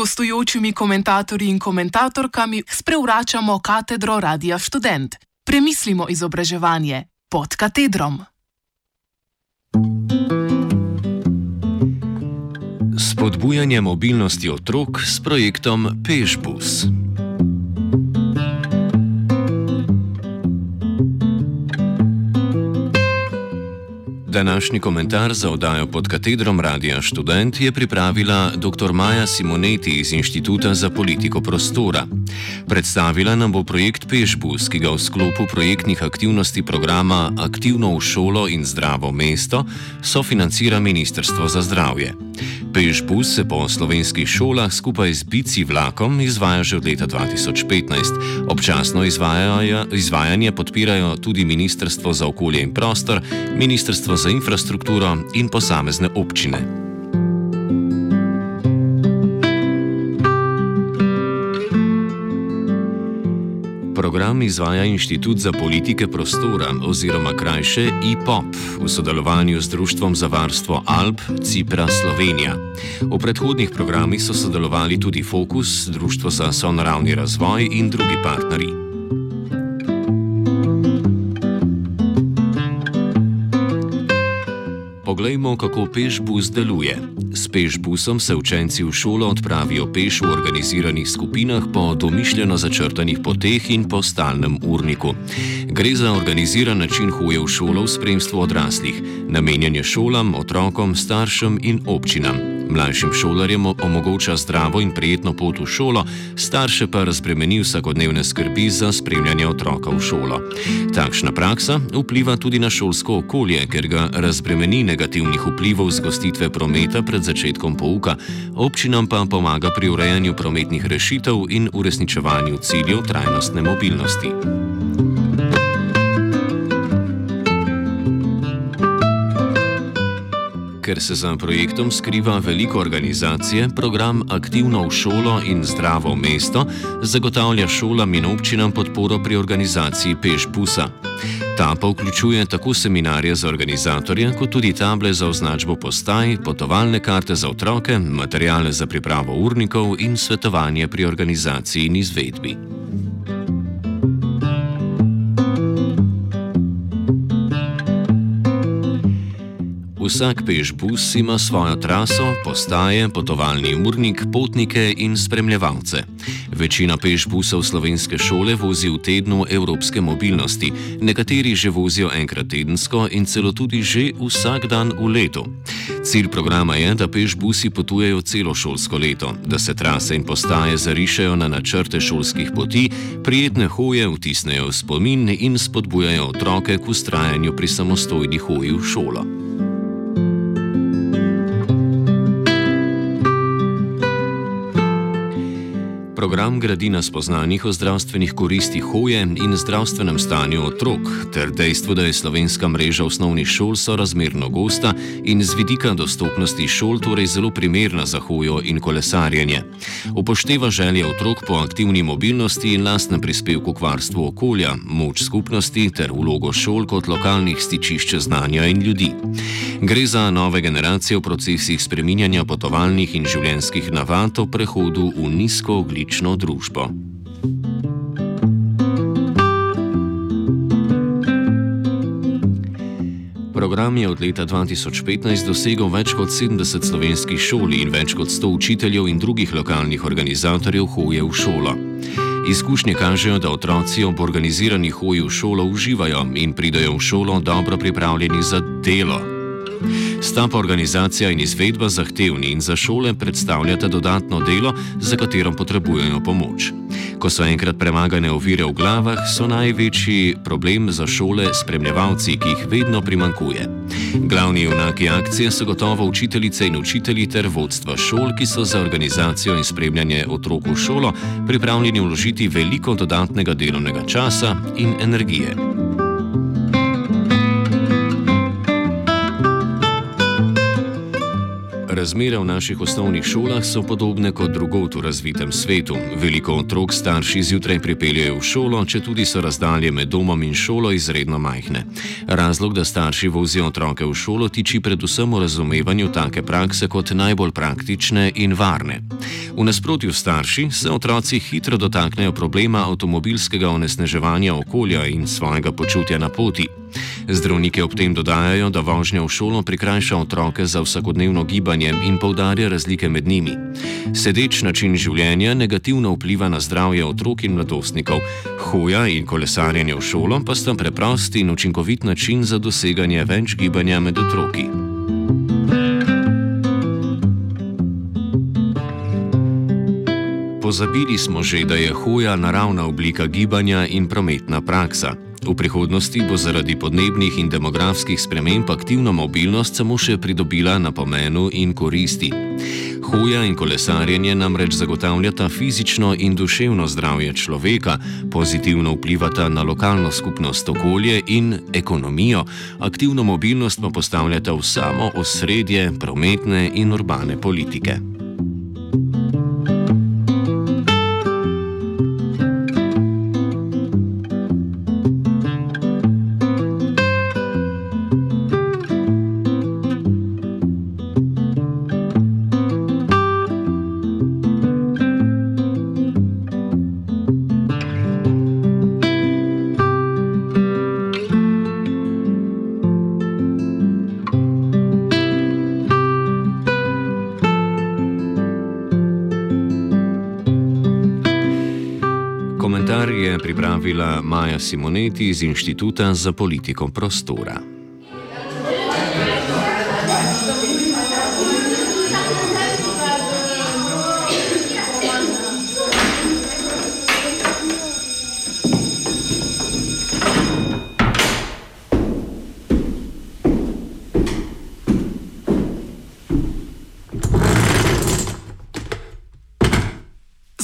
gostujočimi komentatorji in komentatorkami sprevračamo katedro Radia Student. Premislimo izobraževanje pod katedrom. Spodbujanje mobilnosti otrok s projektom Pešbus. Današnji komentar za oddajo pod katedrom Radia Student je pripravila dr. Maja Simoneti iz Inštituta za politiko prostora. Predstavila nam bo projekt Pešbus, ki ga v sklopu projektnih aktivnosti programa Aktivno v šolo in zdravo mesto sofinancira Ministrstvo za zdravje. Pešbus se po slovenskih šolah skupaj z bici vlakom izvaja že od leta 2015. Občasno izvajanje podpirajo tudi Ministrstvo za okolje in prostor, Ministrstvo za infrastrukturo in posamezne občine. Program izvaja Inštitut za politike prostora oziroma krajše IPOP v sodelovanju z Društvom za varstvo Alp Cipra Slovenija. V predhodnih programih so sodelovali tudi Fokus, Društvo za sonaravni razvoj in drugi partnerji. Poglejmo, kako pešbus deluje. S pešbusom se učenci v šolo odpravijo peš v organiziranih skupinah po domišljeno začrtanih poteh in po stalnem urniku. Gre za organiziran način hoje v šolo v spremstvu odraslih, namenjen je šolam, otrokom, staršem in občinam. Mlajšim šolarjem omogoča zdravo in prijetno pot v šolo, starše pa razbremeni vsakodnevne skrbi za spremljanje otroka v šolo. Takšna praksa vpliva tudi na šolsko okolje, ker ga razbremeni negativnih vplivov z gostitve prometa pred začetkom pouka, občinam pa pomaga pri urejanju prometnih rešitev in uresničevanju ciljev trajnostne mobilnosti. Ker se za projektom skriva veliko organizacije, program Aktivno v šolo in zdravo mesto zagotavlja šolam in občinam podporo pri organizaciji pešbusa. Ta pa vključuje tako seminarje za organizatorje, kot tudi table za označbo postaj, potovalne karte za otroke, materijale za pripravo urnikov in svetovanje pri organizaciji in izvedbi. Vsak pešbus ima svojo traso, postaje, potovalni urnik, potnike in spremljevalce. Večina pešbusov slovenske šole vozi v tednu evropske mobilnosti, nekateri že vozijo enkrat tedensko in celo tudi že vsak dan v letu. Cilj programa je, da pešbusi potujejo celo šolsko leto, da se trase in postaje zarišajo na načrte šolskih poti, prijetne hoje vtisnejo v spomin in spodbujajo otroke k ustrajanju pri samostojni hoji v šolo. Program gradi na spoznanjih o zdravstvenih koristih hoje in zdravstvenem stanju otrok, ter dejstvo, da je slovenska mreža osnovnih šol sorazmerno gosta in z vidika dostopnosti šol torej zelo primerna za hojo in kolesarjenje. Upošteva želje otrok po aktivni mobilnosti in lastnem prispevku k varstvu okolja, moč skupnosti ter vlogo šol kot lokalnih stičišč znanja in ljudi. Gre za nove generacije v procesih spreminjanja potovalnih in življenjskih navad o prehodu v nizkooglični pravično družbo. Program je od leta 2015 dosegel več kot 70 slovenskih šol in več kot 100 učiteljev in drugih lokalnih organizatorjev hoje v šolo. Izkušnje kažejo, da otroci ob organizirani hoji v šolo uživajo in pridajo v šolo dobro pripravljeni za delo. Sta pa organizacija in izvedba zahtevni in za šole predstavljata dodatno delo, za katero potrebujejo pomoč. Ko so enkrat premagane ovire v glavah, so največji problem za šole spremljevalci, ki jih vedno primankuje. Glavni junaki akcije so gotovo učiteljice in učitelji ter vodstva šol, ki so za organizacijo in spremljanje otrok v šolo pripravljeni vložiti veliko dodatnega delovnega časa in energije. Razmere v naših osnovnih šolah so podobne kot drugot v razvitem svetu. Veliko otrok starši zjutraj pripeljejo v šolo, če tudi so razdalje med domom in šolo izredno majhne. Razlog, da starši vozijo otroke v šolo, tiči predvsem v razumevanju take prakse kot najbolj praktične in varne. V nasprotju s starši se otroci hitro dotaknejo problema avtomobilskega onesnaževanja okolja in svojega počutja na poti. Zdravniki ob tem dodajajo, da vožnja v šolo prikrajša otroke za vsakodnevno gibanje in poudarja razlike med njimi. Sedeč način življenja negativno vpliva na zdravje otrok in mladostnikov, hoja in kolesarjenje v šolo pa sta preprost in učinkovit način za doseganje več gibanja med otroki. Pozabili smo že, da je hoja naravna oblika gibanja in prometna praksa. V prihodnosti bo zaradi podnebnih in demografskih sprememb aktivna mobilnost samo še pridobila na pomenu in koristi. Hoja in kolesarjenje namreč zagotavljata fizično in duševno zdravje človeka, pozitivno vplivata na lokalno skupnost, okolje in ekonomijo, aktivno mobilnost pa postavljata v samo osredje prometne in urbane politike. Komentar je pripravila Maja Simoneti iz Inštituta za politiko prostora.